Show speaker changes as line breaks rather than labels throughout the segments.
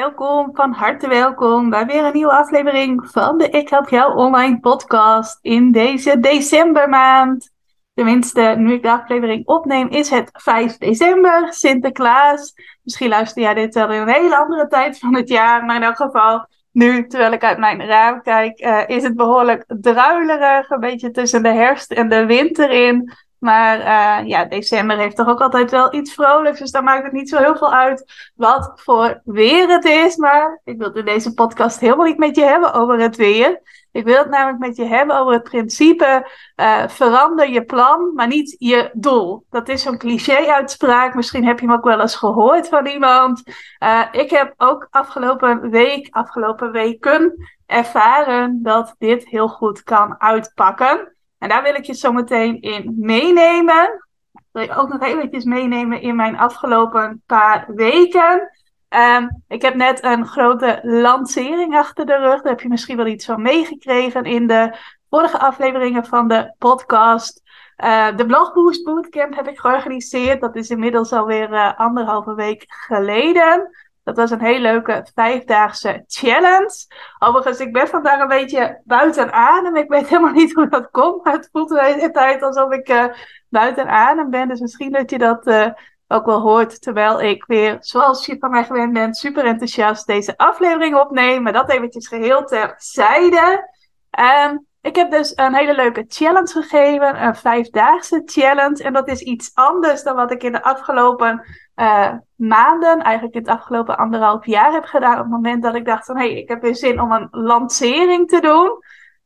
Welkom, van harte welkom bij weer een nieuwe aflevering van de Ik Help Jou Online podcast in deze decembermaand. Tenminste, nu ik de aflevering opneem, is het 5 december, Sinterklaas. Misschien luister jij dit wel in een hele andere tijd van het jaar, maar in elk geval nu, terwijl ik uit mijn raam kijk, uh, is het behoorlijk druilerig, een beetje tussen de herfst en de winter in. Maar uh, ja, december heeft toch ook altijd wel iets vrolijks. Dus dan maakt het niet zo heel veel uit wat voor weer het is. Maar ik wil in deze podcast helemaal niet met je hebben over het weer. Ik wil het namelijk met je hebben over het principe uh, verander je plan, maar niet je doel. Dat is zo'n cliché-uitspraak. Misschien heb je hem ook wel eens gehoord van iemand. Uh, ik heb ook afgelopen week, afgelopen weken ervaren dat dit heel goed kan uitpakken. En daar wil ik je zo meteen in meenemen. Wil je ook nog eventjes meenemen in mijn afgelopen paar weken. Um, ik heb net een grote lancering achter de rug. Daar heb je misschien wel iets van meegekregen in de vorige afleveringen van de podcast. Uh, de Blogboost Bootcamp heb ik georganiseerd. Dat is inmiddels alweer uh, anderhalve week geleden. Dat was een hele leuke vijfdaagse challenge. Overigens, ik ben vandaag een beetje buiten adem. Ik weet helemaal niet hoe dat komt. Maar het voelt de hele tijd alsof ik uh, buiten adem ben. Dus misschien dat je dat uh, ook wel hoort. Terwijl ik weer, zoals je van mij gewend bent, super enthousiast deze aflevering opneem. Maar dat eventjes geheel terzijde. Um, ik heb dus een hele leuke challenge gegeven. Een vijfdaagse challenge. En dat is iets anders dan wat ik in de afgelopen uh, maanden, eigenlijk in het afgelopen anderhalf jaar heb gedaan. Op het moment dat ik dacht van, hé, hey, ik heb weer zin om een lancering te doen.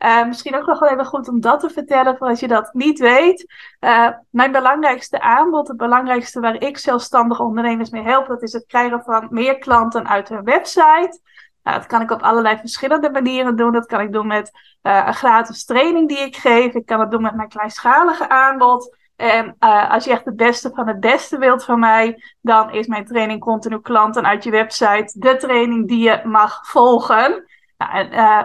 Uh, misschien ook nog wel even goed om dat te vertellen, voor als je dat niet weet. Uh, mijn belangrijkste aanbod, het belangrijkste waar ik zelfstandige ondernemers mee help, dat is het krijgen van meer klanten uit hun website. Nou, dat kan ik op allerlei verschillende manieren doen. Dat kan ik doen met uh, een gratis training die ik geef. Ik kan het doen met mijn kleinschalige aanbod. En uh, als je echt het beste van het beste wilt van mij, dan is mijn training Continu Klanten uit je website de training die je mag volgen. Nou, en, uh,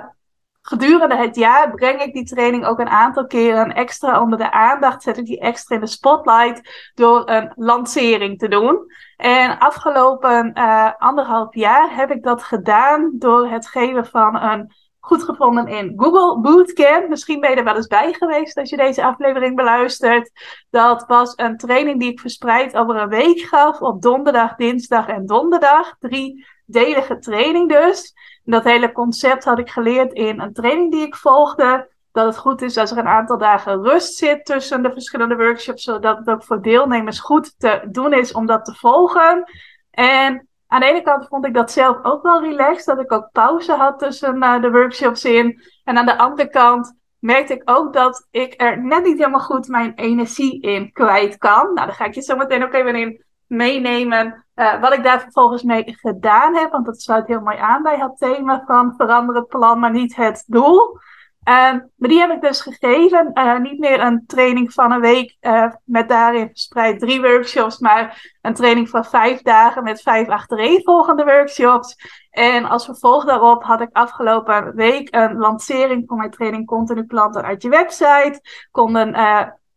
gedurende het jaar breng ik die training ook een aantal keren extra onder de aandacht. Zet ik die extra in de spotlight door een lancering te doen. En afgelopen uh, anderhalf jaar heb ik dat gedaan door het geven van een goed gevonden in Google Bootcamp. Misschien ben je er wel eens bij geweest als je deze aflevering beluistert. Dat was een training die ik verspreid over een week gaf op donderdag, dinsdag en donderdag. Drie delige training dus. Dat hele concept had ik geleerd in een training die ik volgde. Dat het goed is als er een aantal dagen rust zit tussen de verschillende workshops, zodat het ook voor deelnemers goed te doen is om dat te volgen. En aan de ene kant vond ik dat zelf ook wel relaxed, dat ik ook pauze had tussen uh, de workshops in. En aan de andere kant merkte ik ook dat ik er net niet helemaal goed mijn energie in kwijt kan. Nou, daar ga ik je zo meteen ook even in meenemen uh, wat ik daar vervolgens mee gedaan heb. Want dat sluit heel mooi aan bij het thema van verander het plan, maar niet het doel. Uh, maar die heb ik dus gegeven. Uh, niet meer een training van een week uh, met daarin verspreid drie workshops, maar een training van vijf dagen met vijf achtereenvolgende workshops. En als vervolg daarop had ik afgelopen week een lancering voor mijn training Continu Klanten uit je website. Konden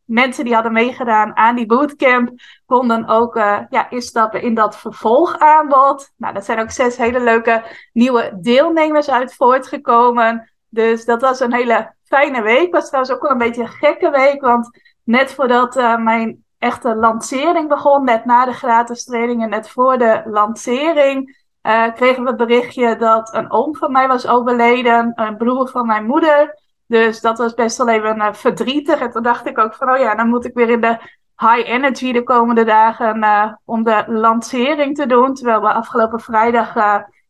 mensen die hadden meegedaan aan die bootcamp konden ook ja, instappen in dat vervolgaanbod. Nou, er zijn ook zes hele leuke nieuwe deelnemers uit voortgekomen. Dus dat was een hele fijne week. Was trouwens ook wel een beetje een gekke week, want net voordat uh, mijn echte lancering begon, net na de gratis training en net voor de lancering, uh, kregen we het berichtje dat een oom van mij was overleden, een broer van mijn moeder. Dus dat was best wel even uh, verdrietig. En toen dacht ik ook van, oh ja, dan moet ik weer in de high energy de komende dagen om de lancering te doen. Terwijl we afgelopen vrijdag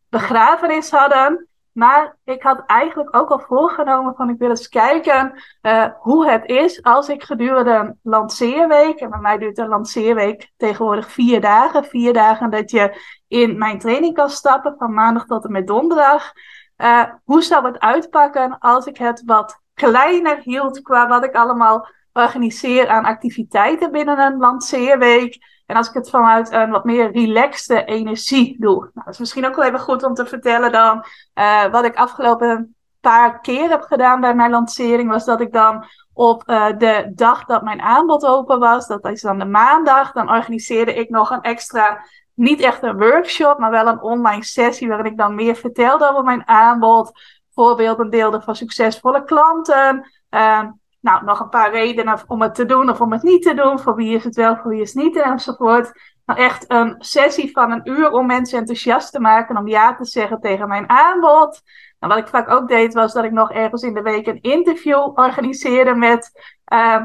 begrafenis hadden. Maar ik had eigenlijk ook al voorgenomen van ik wil eens kijken uh, hoe het is als ik gedurende een lanceerweek, en bij mij duurt een lanceerweek tegenwoordig vier dagen, vier dagen dat je in mijn training kan stappen van maandag tot en met donderdag. Uh, hoe zou het uitpakken als ik het wat kleiner hield qua wat ik allemaal organiseer aan activiteiten binnen een lanceerweek. En als ik het vanuit een wat meer relaxte energie doe. Nou, dat is misschien ook wel even goed om te vertellen dan. Uh, wat ik afgelopen paar keer heb gedaan bij mijn lancering. Was dat ik dan op uh, de dag dat mijn aanbod open was. Dat is dan de maandag. Dan organiseerde ik nog een extra niet echt een workshop, maar wel een online sessie waarin ik dan meer vertelde over mijn aanbod. Voorbeelden deelde van succesvolle klanten. Uh, nou, nog een paar redenen om het te doen of om het niet te doen. Voor wie is het wel, voor wie is het niet enzovoort. Nou, echt een sessie van een uur om mensen enthousiast te maken om ja te zeggen tegen mijn aanbod. Nou, wat ik vaak ook deed, was dat ik nog ergens in de week een interview organiseerde met uh,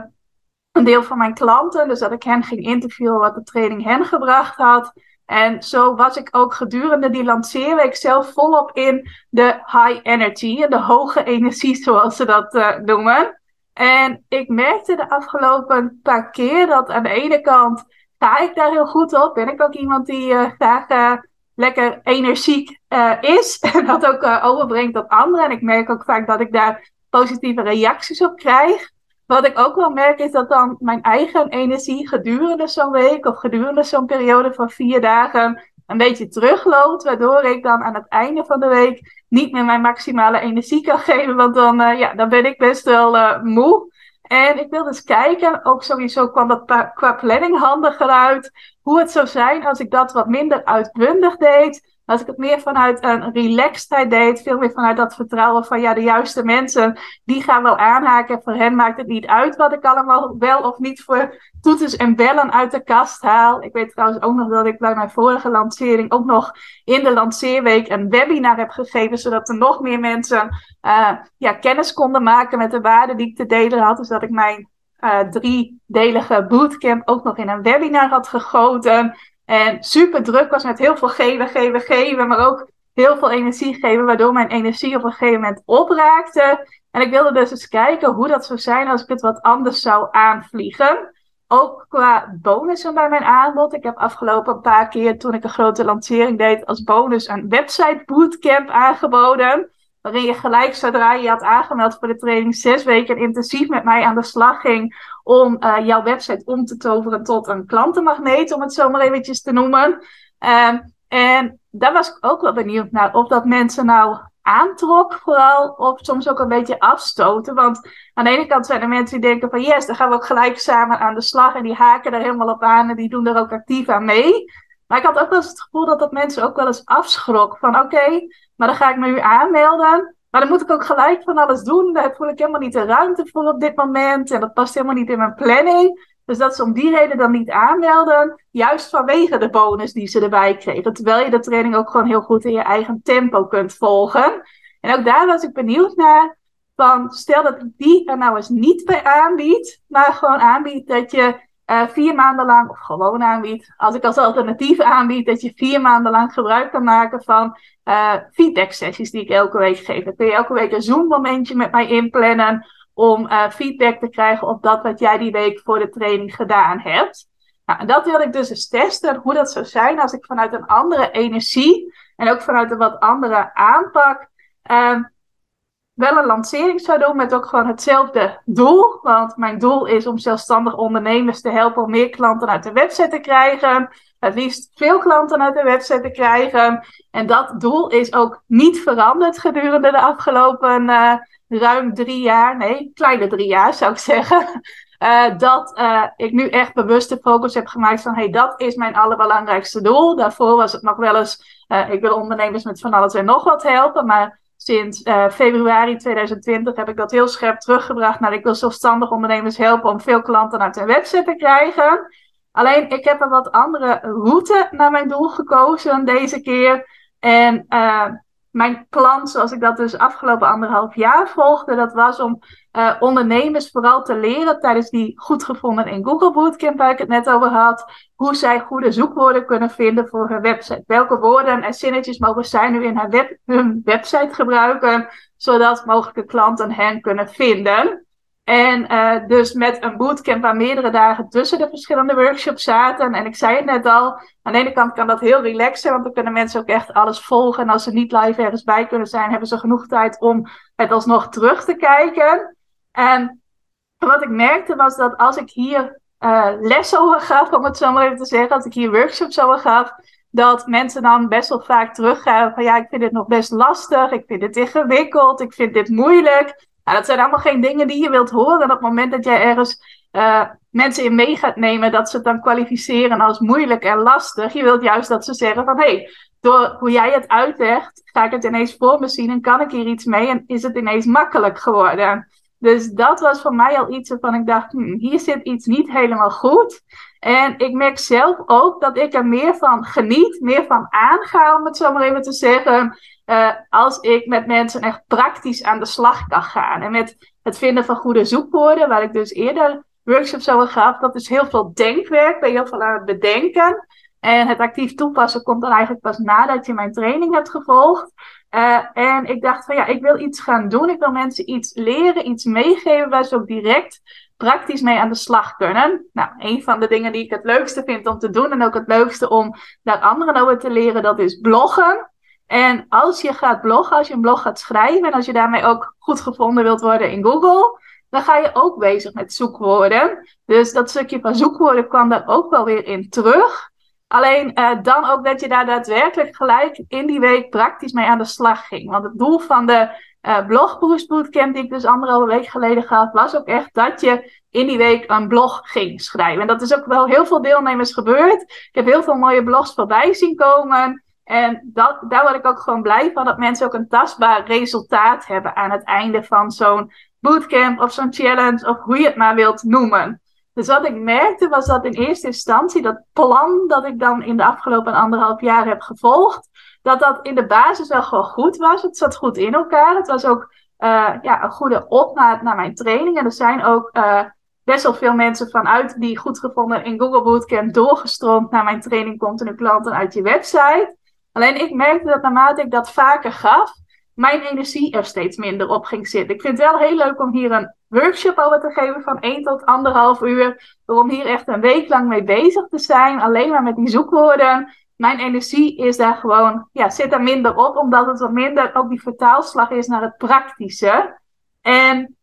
een deel van mijn klanten. Dus dat ik hen ging interviewen wat de training hen gebracht had. En zo was ik ook gedurende die lanceerweek zelf volop in de high energy, de hoge energie zoals ze dat uh, noemen. En ik merkte de afgelopen paar keer dat aan de ene kant ga ik daar heel goed op. Ben ik ook iemand die uh, graag uh, lekker energiek uh, is en dat ook overbrengt op anderen. En ik merk ook vaak dat ik daar positieve reacties op krijg. Wat ik ook wel merk is dat dan mijn eigen energie gedurende zo'n week of gedurende zo'n periode van vier dagen een beetje terugloopt. Waardoor ik dan aan het einde van de week niet meer mijn maximale energie kan geven. Want dan, uh, ja, dan ben ik best wel uh, moe. En ik wil dus kijken, ook sowieso kwam dat qua planning handiger uit, hoe het zou zijn als ik dat wat minder uitbundig deed. Als ik het meer vanuit een relaxedheid deed, veel meer vanuit dat vertrouwen van ja, de juiste mensen, die gaan wel aanhaken. Voor hen maakt het niet uit wat ik allemaal wel of niet voor toeters en bellen uit de kast haal. Ik weet trouwens ook nog dat ik bij mijn vorige lancering ook nog in de lanceerweek een webinar heb gegeven, zodat er nog meer mensen uh, ja, kennis konden maken met de waarden die ik te delen had. Dus dat ik mijn uh, driedelige bootcamp ook nog in een webinar had gegoten. En super druk was met heel veel geven, geven, geven, maar ook heel veel energie geven, waardoor mijn energie op een gegeven moment opraakte. En ik wilde dus eens kijken hoe dat zou zijn als ik het wat anders zou aanvliegen. Ook qua bonussen bij mijn aanbod. Ik heb afgelopen een paar keer, toen ik een grote lancering deed, als bonus een website bootcamp aangeboden. Waarin je gelijk zodra je had aangemeld voor de training zes weken intensief met mij aan de slag ging om uh, jouw website om te toveren tot een klantenmagneet, om het zo maar eventjes te noemen. Um, en daar was ik ook wel benieuwd naar of dat mensen nou aantrok vooral, of soms ook een beetje afstoten. Want aan de ene kant zijn er mensen die denken van yes, dan gaan we ook gelijk samen aan de slag en die haken er helemaal op aan en die doen er ook actief aan mee. Maar ik had ook wel eens het gevoel dat dat mensen ook wel eens afschrok van oké, maar dan ga ik me nu aanmelden. Maar dan moet ik ook gelijk van alles doen. Daar voel ik helemaal niet de ruimte voor op dit moment. En dat past helemaal niet in mijn planning. Dus dat ze om die reden dan niet aanmelden. Juist vanwege de bonus die ze erbij kregen. Terwijl je de training ook gewoon heel goed in je eigen tempo kunt volgen. En ook daar was ik benieuwd naar. Van stel dat ik die er nou eens niet bij aanbied. Maar gewoon aanbied dat je uh, vier maanden lang, of gewoon aanbiedt, als ik als alternatief aanbied, dat je vier maanden lang gebruik kan maken van uh, feedback sessies die ik elke week geef. Dan kun je elke week een Zoom momentje met mij inplannen om uh, feedback te krijgen op dat wat jij die week voor de training gedaan hebt. Nou, en dat wil ik dus eens testen, hoe dat zou zijn als ik vanuit een andere energie en ook vanuit een wat andere aanpak uh, wel een lancering zou doen met ook gewoon hetzelfde doel. Want mijn doel is om zelfstandig ondernemers te helpen om meer klanten uit de website te krijgen. Het liefst veel klanten uit de website te krijgen. En dat doel is ook niet veranderd gedurende de afgelopen uh, ruim drie jaar. Nee, kleine drie jaar zou ik zeggen. Uh, dat uh, ik nu echt bewust de focus heb gemaakt van hey, dat is mijn allerbelangrijkste doel. Daarvoor was het nog wel eens, ik wil ondernemers met van alles en nog wat helpen. Maar sinds uh, februari 2020 heb ik dat heel scherp teruggebracht naar ik wil zelfstandig ondernemers helpen om veel klanten uit hun website te krijgen. Alleen ik heb een wat andere route naar mijn doel gekozen deze keer. En uh, mijn plan, zoals ik dat dus afgelopen anderhalf jaar volgde, dat was om uh, ondernemers vooral te leren tijdens die goed gevonden in Google Bootcamp, waar ik het net over had, hoe zij goede zoekwoorden kunnen vinden voor hun website. Welke woorden en zinnetjes mogen zij nu in web, hun website gebruiken, zodat mogelijke klanten hen kunnen vinden. En uh, dus met een bootcamp waar meerdere dagen tussen de verschillende workshops zaten. En ik zei het net al, aan de ene kant kan dat heel relaxen, want dan kunnen mensen ook echt alles volgen. En als ze niet live ergens bij kunnen zijn, hebben ze genoeg tijd om het alsnog terug te kijken. En wat ik merkte was dat als ik hier uh, les over gaf, om het zo maar even te zeggen, als ik hier workshops over gaf, dat mensen dan best wel vaak teruggaan van ja, ik vind dit nog best lastig, ik vind dit ingewikkeld, ik vind dit moeilijk. Nou, dat zijn allemaal geen dingen die je wilt horen. En op het moment dat jij ergens uh, mensen in mee gaat nemen, dat ze het dan kwalificeren als moeilijk en lastig. Je wilt juist dat ze zeggen van hé, hey, door hoe jij het uitlegt, ga ik het ineens voor me zien en kan ik hier iets mee en is het ineens makkelijk geworden. Dus dat was voor mij al iets waarvan ik dacht, hm, hier zit iets niet helemaal goed. En ik merk zelf ook dat ik er meer van geniet, meer van aanga, om het zo maar even te zeggen. Uh, als ik met mensen echt praktisch aan de slag kan gaan. En met het vinden van goede zoekwoorden, waar ik dus eerder workshops over gaf, dat is heel veel denkwerk, ben je heel veel aan het bedenken. En het actief toepassen komt dan eigenlijk pas nadat je mijn training hebt gevolgd. Uh, en ik dacht van ja, ik wil iets gaan doen. Ik wil mensen iets leren, iets meegeven waar ze ook direct praktisch mee aan de slag kunnen. Nou, een van de dingen die ik het leukste vind om te doen en ook het leukste om daar anderen over te leren, dat is bloggen. En als je gaat bloggen, als je een blog gaat schrijven en als je daarmee ook goed gevonden wilt worden in Google, dan ga je ook bezig met zoekwoorden. Dus dat stukje van zoekwoorden kwam daar ook wel weer in terug. Alleen uh, dan ook dat je daar daadwerkelijk gelijk in die week praktisch mee aan de slag ging. Want het doel van de uh, blogboost bootcamp die ik dus anderhalve week geleden gaf, was ook echt dat je in die week een blog ging schrijven. En dat is ook wel heel veel deelnemers gebeurd. Ik heb heel veel mooie blogs voorbij zien komen. En dat, daar word ik ook gewoon blij van, dat mensen ook een tastbaar resultaat hebben aan het einde van zo'n bootcamp of zo'n challenge of hoe je het maar wilt noemen. Dus wat ik merkte was dat in eerste instantie dat plan dat ik dan in de afgelopen anderhalf jaar heb gevolgd, dat dat in de basis wel gewoon goed was. Het zat goed in elkaar. Het was ook uh, ja, een goede opmaat naar mijn training. En er zijn ook uh, best wel veel mensen vanuit die goed gevonden in Google Bootcamp doorgestroomd naar mijn training Continu Klanten uit je website. Alleen ik merkte dat naarmate ik dat vaker gaf, mijn energie er steeds minder op ging zitten. Ik vind het wel heel leuk om hier een workshop over te geven van 1 tot anderhalf uur. Om hier echt een week lang mee bezig te zijn, alleen maar met die zoekwoorden. Mijn energie is daar gewoon, ja, zit er minder op, omdat het wat minder ook die vertaalslag is naar het praktische. En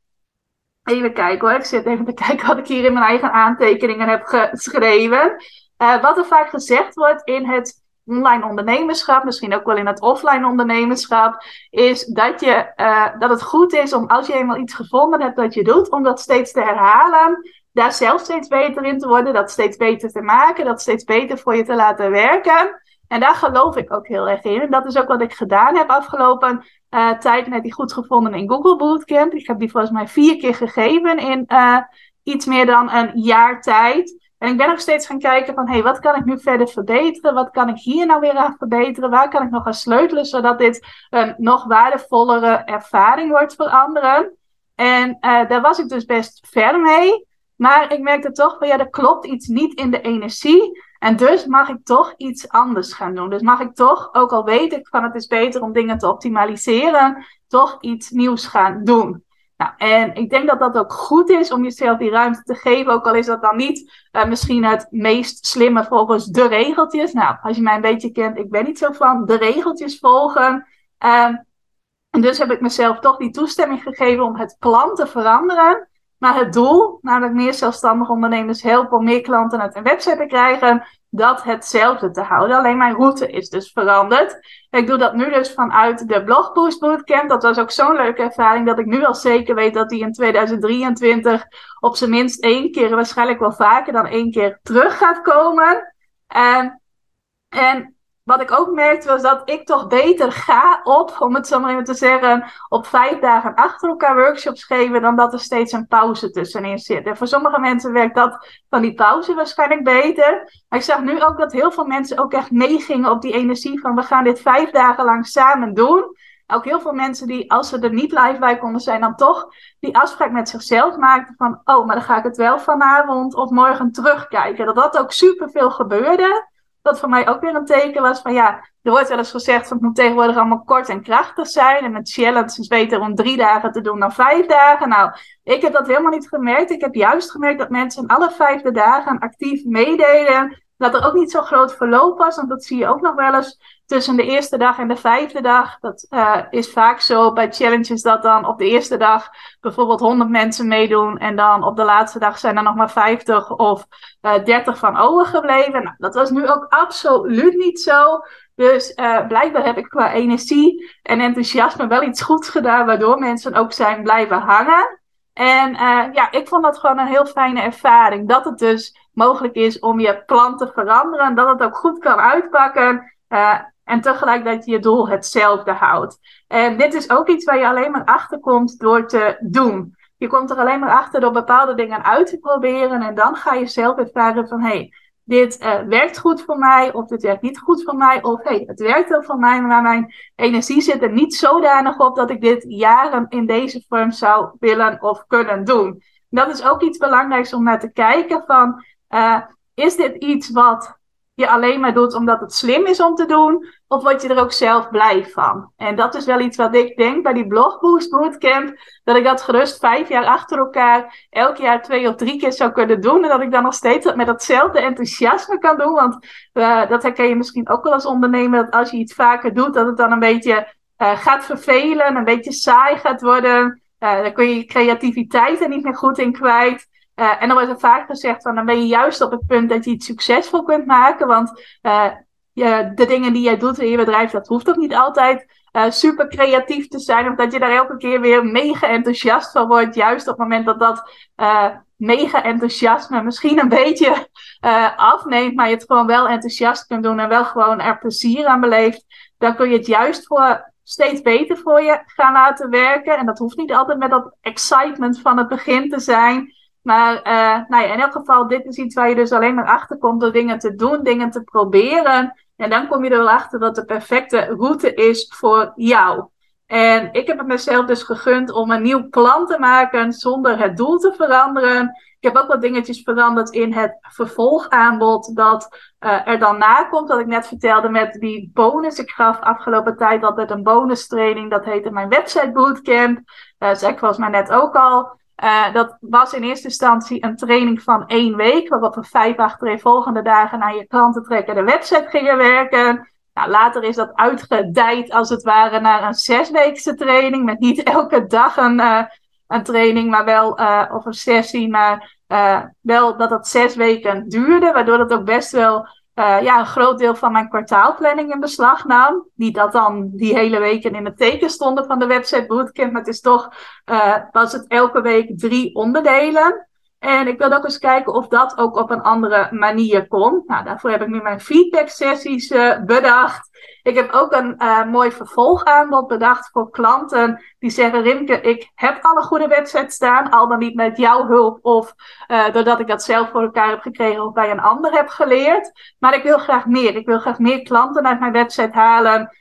even kijken hoor, ik zit even te kijken wat ik hier in mijn eigen aantekeningen heb geschreven. Uh, wat er vaak gezegd wordt in het online ondernemerschap, misschien ook wel in het offline ondernemerschap, is dat, je, uh, dat het goed is om als je eenmaal iets gevonden hebt dat je doet, om dat steeds te herhalen, daar zelf steeds beter in te worden, dat steeds beter te maken, dat steeds beter voor je te laten werken. En daar geloof ik ook heel erg in. En dat is ook wat ik gedaan heb afgelopen uh, tijd met die goed gevonden in Google Bootcamp. Ik heb die volgens mij vier keer gegeven in uh, iets meer dan een jaar tijd. En ik ben nog steeds gaan kijken van, hé, hey, wat kan ik nu verder verbeteren? Wat kan ik hier nou weer aan verbeteren? Waar kan ik nog aan sleutelen, zodat dit een nog waardevollere ervaring wordt voor anderen? En uh, daar was ik dus best ver mee. Maar ik merkte toch van, ja, er klopt iets niet in de energie. En dus mag ik toch iets anders gaan doen. Dus mag ik toch, ook al weet ik van het is beter om dingen te optimaliseren, toch iets nieuws gaan doen. Nou, en ik denk dat dat ook goed is om jezelf die ruimte te geven, ook al is dat dan niet uh, misschien het meest slimme volgens de regeltjes. Nou, als je mij een beetje kent, ik ben niet zo van de regeltjes volgen. Uh, en dus heb ik mezelf toch die toestemming gegeven om het plan te veranderen. Maar het doel, namelijk meer zelfstandige ondernemers helpen om meer klanten uit een website te krijgen, dat hetzelfde te houden. Alleen mijn route is dus veranderd. Ik doe dat nu dus vanuit de Blogboost Bootcamp. Dat was ook zo'n leuke ervaring dat ik nu al zeker weet dat die in 2023 op zijn minst één keer, waarschijnlijk wel vaker dan één keer, terug gaat komen. En, en wat ik ook merkte was dat ik toch beter ga op, om het zo maar even te zeggen, op vijf dagen achter elkaar workshops geven, dan dat er steeds een pauze tussenin zit. En voor sommige mensen werkt dat van die pauze waarschijnlijk beter. Maar ik zag nu ook dat heel veel mensen ook echt meegingen op die energie van we gaan dit vijf dagen lang samen doen. Ook heel veel mensen die, als ze er niet live bij konden zijn, dan toch die afspraak met zichzelf maakten van, oh, maar dan ga ik het wel vanavond of morgen terugkijken. Dat dat ook superveel gebeurde dat voor mij ook weer een teken was van ja, er wordt wel eens gezegd van het moet tegenwoordig allemaal kort en krachtig zijn. En met challenge is beter om drie dagen te doen dan vijf dagen. Nou, ik heb dat helemaal niet gemerkt. Ik heb juist gemerkt dat mensen alle vijfde dagen actief meededen. Dat er ook niet zo'n groot verloop was, want dat zie je ook nog wel eens tussen de eerste dag en de vijfde dag. Dat uh, is vaak zo bij challenges dat dan op de eerste dag bijvoorbeeld 100 mensen meedoen. En dan op de laatste dag zijn er nog maar 50 of uh, eh, 30 van overgebleven. Nou, dat was nu ook absoluut niet zo. Dus uh, blijkbaar heb ik qua energie en enthousiasme wel iets goeds gedaan, waardoor mensen ook zijn blijven hangen. En ja, ik vond dat gewoon een heel fijne ervaring. Dat het dus mogelijk is om je plan te veranderen. En dat het ook goed kan uitpakken. Uh, en tegelijk dat je je doel hetzelfde houdt. En dit is ook iets waar je alleen maar achter komt door te doen. Je komt er alleen maar achter door bepaalde dingen uit te proberen. En dan ga je zelf ervaren van hé, hey, dit uh, werkt goed voor mij. Of dit werkt niet goed voor mij. Of hey, het werkt wel voor mij. Maar mijn energie zit er niet zodanig op dat ik dit jaren in deze vorm zou willen of kunnen doen. Dat is ook iets belangrijks om naar te kijken van... Uh, is dit iets wat je alleen maar doet omdat het slim is om te doen, of word je er ook zelf blij van? En dat is wel iets wat ik denk bij die Blogboost Bootcamp, dat ik dat gerust vijf jaar achter elkaar, elk jaar twee of drie keer zou kunnen doen, en dat ik dan nog steeds met datzelfde enthousiasme kan doen, want uh, dat herken je misschien ook wel als ondernemer, dat als je iets vaker doet, dat het dan een beetje uh, gaat vervelen, een beetje saai gaat worden. Uh, dan kun je je creativiteit er niet meer goed in kwijt. Uh, en dan wordt er vaak gezegd van dan ben je juist op het punt dat je iets succesvol kunt maken. Want uh, je, de dingen die jij doet in je bedrijf, dat hoeft ook niet altijd uh, super creatief te zijn. Of dat je daar elke keer weer mega enthousiast van wordt. Juist op het moment dat dat mega enthousiasme misschien een beetje afneemt. Maar je het gewoon wel enthousiast kunt doen en wel gewoon er plezier aan beleeft. Dan kun je het juist voor steeds beter voor je gaan laten werken. En dat hoeft niet altijd met dat excitement van het begin te zijn. Maar uh, nou ja, in elk geval, dit is iets waar je dus alleen maar achter komt door dingen te doen, dingen te proberen. En dan kom je er wel achter wat de perfecte route is voor jou. En ik heb het mezelf dus gegund om een nieuw plan te maken zonder het doel te veranderen. Ik heb ook wat dingetjes veranderd in het vervolgaanbod dat uh, er dan na komt. Wat ik net vertelde met die bonus. Ik gaf afgelopen tijd altijd een bonus training. Dat heette mijn website bootcamp. Uh, ik volgens mij net ook al. Uh, dat was in eerste instantie een training van één week, waarop we vijf achtereenvolgende dagen naar je klanten trekken de website gingen werken. Nou, later is dat uitgedijd als het ware naar een zesweekse training, met niet elke dag een, uh, een training, maar wel, uh, of een sessie, maar wel dat het zes weken duurde, waardoor dat ook best wel uh, ja, een groot deel van mijn kwartaalplanning in beslag nam. Niet dat dan die hele weken in het teken stonden van de website bootcamp, maar het is toch, uh, was het elke week drie onderdelen. En ik wilde ook eens kijken of dat ook op een andere manier kon. Nou, daarvoor heb ik nu mijn feedback sessies uh, bedacht. Ik heb ook een uh, mooi vervolgaanbod bedacht voor klanten die zeggen: Rimke, ik heb alle goede websites staan, al dan niet met jouw hulp of uh, doordat ik dat zelf voor elkaar heb gekregen of bij een ander heb geleerd. Maar ik wil graag meer. Ik wil graag meer klanten uit mijn website halen.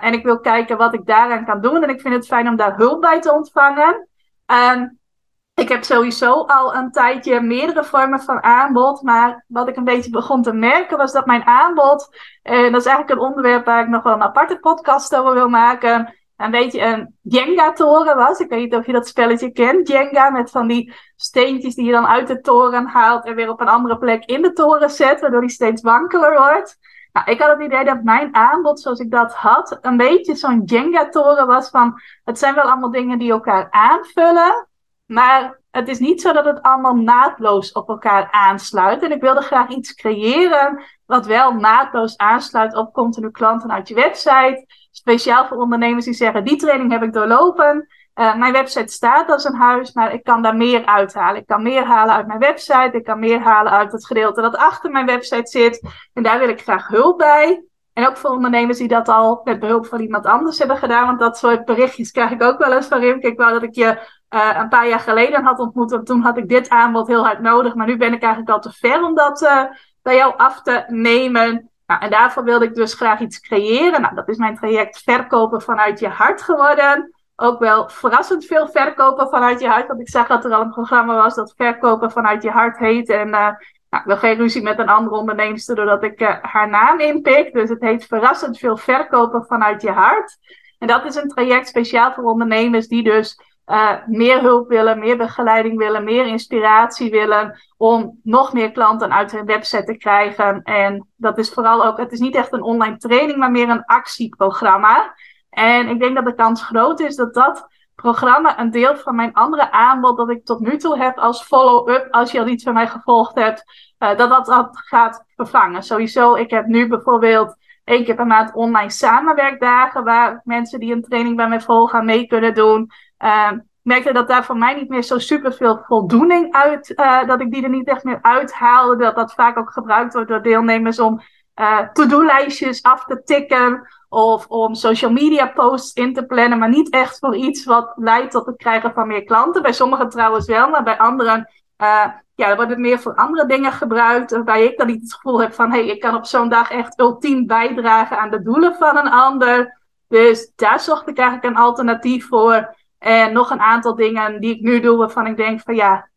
en ik wil kijken wat ik daaraan kan doen. En ik vind het fijn om daar hulp bij te ontvangen. Um, ik heb sowieso al een tijdje meerdere vormen van aanbod. Maar wat ik een beetje begon te merken was dat mijn aanbod. En dat is eigenlijk een onderwerp waar ik nog wel een aparte podcast over wil maken. Een beetje een Jenga-toren was. Ik weet niet of je dat spelletje kent. Jenga met van die steentjes die je dan uit de toren haalt. En weer op een andere plek in de toren zet. Waardoor die steeds wankeler wordt. Nou, ik had het idee dat mijn aanbod, zoals ik dat had, een beetje zo'n Jenga-toren was van. Het zijn wel allemaal dingen die elkaar aanvullen. Maar het is niet zo dat het allemaal naadloos op elkaar aansluit. En ik wilde graag iets creëren wat wel naadloos aansluit op continu klanten uit je website. Speciaal voor ondernemers die zeggen, die training heb ik doorlopen. Uh, mijn website staat als een huis, maar ik kan daar meer uithalen. Ik kan meer halen uit mijn website. Ik kan meer halen uit het gedeelte dat achter mijn website zit. En daar wil ik graag hulp bij. En ook voor ondernemers die dat al met behulp van iemand anders hebben gedaan. Want dat soort berichtjes krijg ik ook wel eens van Rimke. Ik wou dat ik je uh, een paar jaar geleden had ontmoet. Want toen had ik dit aanbod heel hard nodig. Maar nu ben ik eigenlijk al te ver om dat uh, bij jou af te nemen. Nou, en daarvoor wilde ik dus graag iets creëren. Nou, dat is mijn traject Verkopen vanuit je hart geworden. Ook wel verrassend veel verkopen vanuit je hart. Want ik zag dat er al een programma was dat Verkopen vanuit je hart heet. En uh, Nou, ik wil geen ruzie met een andere onderneemster doordat ik haar naam inpik. Dus het heet Verrassend veel verkopen vanuit je hart. En dat is een traject speciaal voor ondernemers die dus uh, meer hulp willen, meer begeleiding willen, meer inspiratie willen om nog meer klanten uit hun website te krijgen. En dat is vooral ook, het is niet echt een online training, maar meer een actieprogramma. En ik denk dat de kans groot is dat dat programma een deel van mijn andere aanbod dat ik tot nu toe heb als follow-up, als je al iets van mij gevolgd hebt, dat, dat dat gaat vervangen. Sowieso, ik heb nu bijvoorbeeld één keer per maand online samenwerkdagen waar mensen die een training bij mij volgen mee kunnen doen. Uh, merkte dat daar voor mij niet meer zo super veel voldoening uit, uh, dat ik die er niet echt meer uithaalde. Dat dat vaak ook gebruikt wordt door deelnemers om uh, to-do-lijstjes af te tikken of om social media posts in te plannen, maar niet echt voor iets wat leidt tot het krijgen van meer klanten. Bij sommigen trouwens wel, maar bij anderen uh, ja, wordt het meer voor andere dingen gebruikt. Waarbij ik dan niet het gevoel heb van hé, hey, ik kan op zo'n dag echt ultiem bijdragen aan de doelen van een ander. Dus daar zocht ik eigenlijk een alternatief voor. En nog een aantal dingen die ik nu doe waarvan ik denk van ja,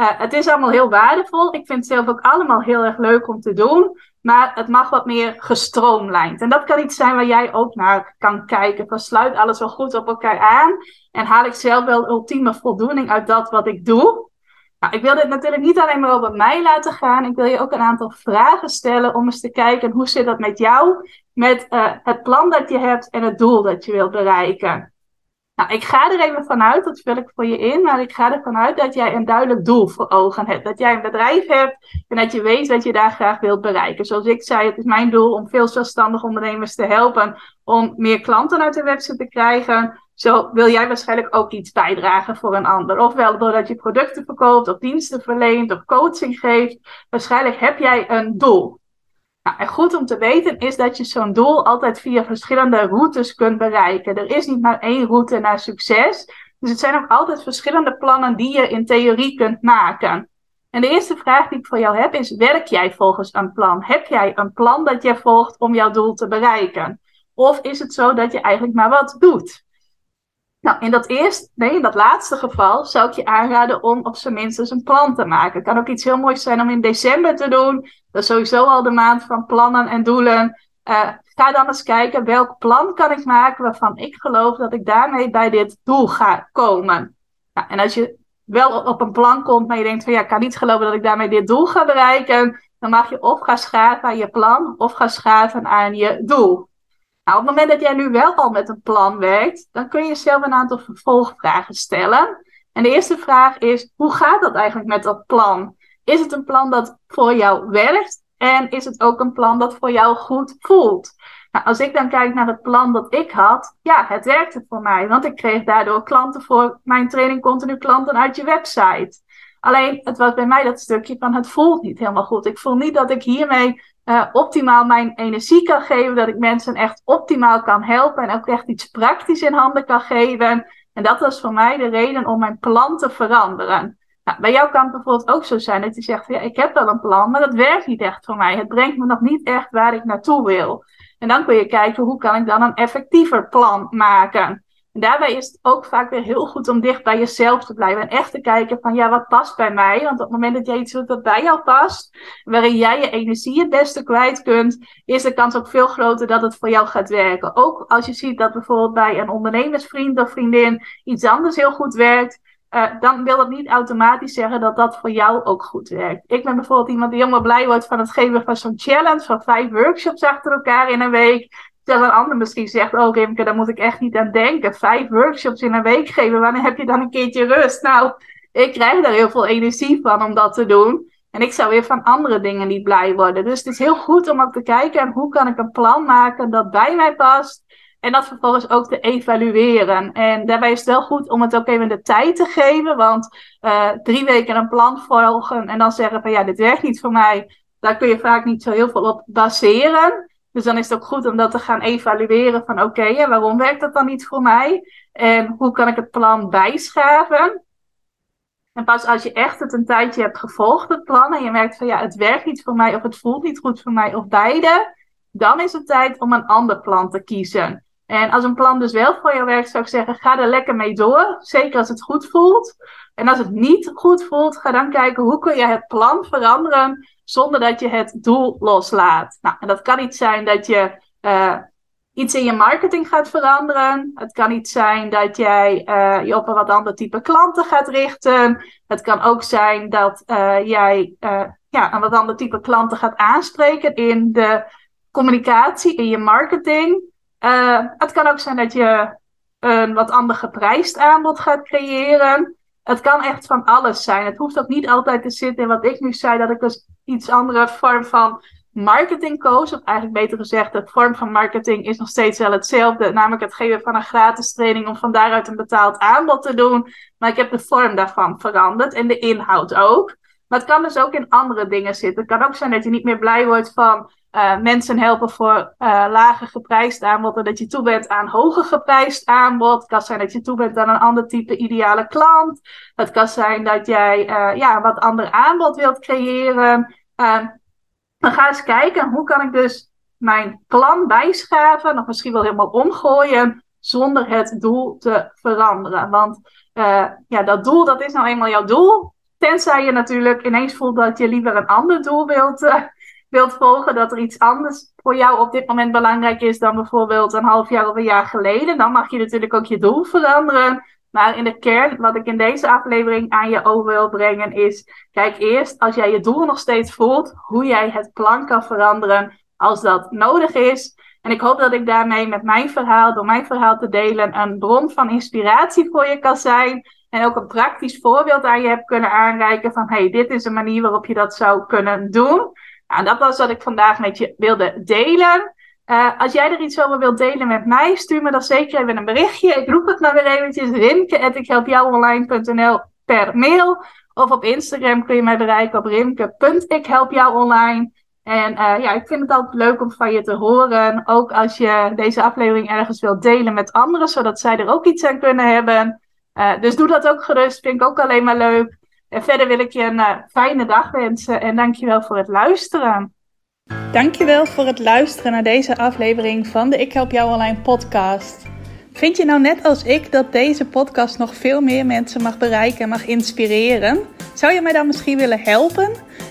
uh, het is allemaal heel waardevol. Ik vind het zelf ook allemaal heel erg leuk om te doen. Maar het mag wat meer gestroomlijnd. En dat kan iets zijn waar jij ook naar kan kijken. Van sluit alles wel goed op elkaar aan. En haal ik zelf wel ultieme voldoening uit dat wat ik doe. Nou, ik wil dit natuurlijk niet alleen maar over mij laten gaan. Ik wil je ook een aantal vragen stellen om eens te kijken hoe zit dat met jou, met uh, het plan dat je hebt en het doel dat je wilt bereiken. Nou, ik ga er even vanuit, dat vul ik voor je in, maar ik ga ervan uit dat jij een duidelijk doel voor ogen hebt. Dat jij een bedrijf hebt en dat je weet wat je daar graag wilt bereiken. Zoals ik zei, het is mijn doel om veel zelfstandige ondernemers te helpen om meer klanten uit de website te krijgen. Zo wil jij waarschijnlijk ook iets bijdragen voor een ander. Ofwel doordat je producten verkoopt of diensten verleent of coaching geeft. Waarschijnlijk heb jij een doel. Nou, en goed om te weten is dat je zo'n doel altijd via verschillende routes kunt bereiken. Er is niet maar één route naar succes. Dus het zijn ook altijd verschillende plannen die je in theorie kunt maken. En de eerste vraag die ik voor jou heb is: werk jij volgens een plan? Heb jij een plan dat jij volgt om jouw doel te bereiken? Of is het zo dat je eigenlijk maar wat doet? Nou, in dat eerste, nee, dat laatste geval zou ik je aanraden om op zijn minst een plan te maken. Het kan ook iets heel moois zijn om in december te doen. Dat is sowieso al de maand van plannen en doelen. Uh, ga dan eens kijken welk plan kan ik maken waarvan ik geloof dat ik daarmee bij dit doel ga komen. Nou, en als je wel op een plan komt, maar je denkt van ja, ik kan niet geloven dat ik daarmee dit doel ga bereiken, dan mag je of gaan schaven aan je plan of gaan schaven aan je doel. Nou, op het moment dat jij nu wel al met een plan werkt, dan kun je jezelf een aantal vervolgvragen stellen. En de eerste vraag is: hoe gaat dat eigenlijk met dat plan? Is het een plan dat voor jou werkt? En is het ook een plan dat voor jou goed voelt? Nou, als ik dan kijk naar het plan dat ik had, ja, het werkte voor mij. Want ik kreeg daardoor klanten voor mijn training continu klanten uit je website. Alleen, het was bij mij dat stukje van het voelt niet helemaal goed. Ik voel niet dat ik hiermee uh, optimaal mijn energie kan geven. Dat ik mensen echt optimaal kan helpen. En ook echt iets praktisch in handen kan geven. En dat was voor mij de reden om mijn plan te veranderen. Nou, bij jou kan het bijvoorbeeld ook zo zijn dat je zegt: ja, ik heb wel een plan, maar dat werkt niet echt voor mij. Het brengt me nog niet echt waar ik naartoe wil. En dan kun je kijken hoe kan ik dan een effectiever plan maken. En daarbij is het ook vaak weer heel goed om dicht bij jezelf te blijven. En echt te kijken van, ja, wat past bij mij? Want op het moment dat jij iets doet wat bij jou past, waarin jij je energie het beste kwijt kunt, is de kans ook veel groter dat het voor jou gaat werken. Ook als je ziet dat bijvoorbeeld bij een ondernemersvriend of vriendin iets anders heel goed werkt, uh, dan wil dat niet automatisch zeggen dat dat voor jou ook goed werkt. Ik ben bijvoorbeeld iemand die helemaal blij wordt van het geven van zo'n challenge van vijf workshops achter elkaar in een week. Terwijl een ander misschien zegt, oh Rimke, daar moet ik echt niet aan denken. Vijf workshops in een week geven, wanneer heb je dan een keertje rust? Nou, ik krijg daar heel veel energie van om dat te doen. En ik zou weer van andere dingen niet blij worden. Dus het is heel goed om ook te kijken, hoe kan ik een plan maken dat bij mij past. En dat vervolgens ook te evalueren. En daarbij is het wel goed om het ook even de tijd te geven. Want uh, drie weken een plan volgen en dan zeggen van ja, dit werkt niet voor mij. Daar kun je vaak niet zo heel veel op baseren. Dus dan is het ook goed om dat te gaan evalueren van oké, waarom werkt dat dan niet voor mij? En hoe kan ik het plan bijschaven? En pas als je echt het een tijdje hebt gevolgd, het plan, en je merkt van ja, het werkt niet voor mij of het voelt niet goed voor mij of beide, dan is het tijd om een ander plan te kiezen. En als een plan dus wel voor jou werkt, zou ik zeggen, ga er lekker mee door. Zeker als het goed voelt. En als het niet goed voelt, ga dan kijken hoe kun je het plan veranderen zonder dat je het doel loslaat. Nou, en dat kan niet zijn dat je uh, iets in je marketing gaat veranderen. Het kan niet zijn dat jij uh, je op een wat ander type klanten gaat richten. Het kan ook zijn dat uh, jij ja, een wat ander type klanten gaat aanspreken in de communicatie, in je marketing. Het kan ook zijn dat je een wat ander geprijsd aanbod gaat creëren. Het kan echt van alles zijn. Het hoeft ook niet altijd te zitten in wat ik nu zei, dat ik dus iets andere vorm van marketing koos. Of eigenlijk beter gezegd, de vorm van marketing is nog steeds wel hetzelfde. Namelijk het geven van een gratis training om van daaruit een betaald aanbod te doen. Maar ik heb de vorm daarvan veranderd en de inhoud ook. Maar het kan dus ook in andere dingen zitten. Het kan ook zijn dat je niet meer blij wordt van uh, mensen helpen voor uh, lager geprijsd aanbod en dat je toe bent aan hoger geprijsd aanbod. Het kan zijn dat je toe bent aan een ander type ideale klant. Het kan zijn dat jij uh, ja, wat ander aanbod wilt creëren. Ehm, dan ga eens kijken hoe kan ik dus mijn plan bijschaven, of misschien wel helemaal omgooien, zonder het doel te veranderen. Want ja, dat doel, dat is nou eenmaal jouw doel. Tenzij je natuurlijk ineens voelt dat je liever een ander doel wilt wilt volgen, dat er iets anders voor jou op dit moment belangrijk is dan bijvoorbeeld een half jaar of een jaar geleden, dan mag je natuurlijk ook je doel veranderen. Maar in de kern, wat ik in deze aflevering aan je over wil brengen, is: kijk eerst als jij je doel nog steeds voelt, hoe jij het plan kan veranderen als dat nodig is. En ik hoop dat ik daarmee met mijn verhaal, door mijn verhaal te delen, een bron van inspiratie voor je kan zijn. En ook een praktisch voorbeeld aan je heb kunnen aanreiken van: hey, dit is een manier waarop je dat zou kunnen doen. Nou, dat was wat ik vandaag met je wilde delen. Uh, als jij er iets over wilt delen met mij, stuur me dan zeker even een berichtje. Ik roep het maar weer eventjes. rimke.ikhelpjouonline.nl per mail. Of op Instagram kun je mij bereiken op rimke.ikhelpjouonline. En uh, ja, ik vind het altijd leuk om van je te horen. Ook als je deze aflevering ergens wilt delen met anderen, zodat zij er ook iets aan kunnen hebben. Uh, dus doe dat ook gerust. Vind ik ook alleen maar leuk. En verder wil ik je een uh, fijne dag wensen en dankjewel voor het luisteren.
Dankjewel voor het luisteren naar deze aflevering van de Ik Help Jou Online podcast. Vind je nou net als ik dat deze podcast nog veel meer mensen mag bereiken en mag inspireren? Zou je mij dan misschien willen helpen?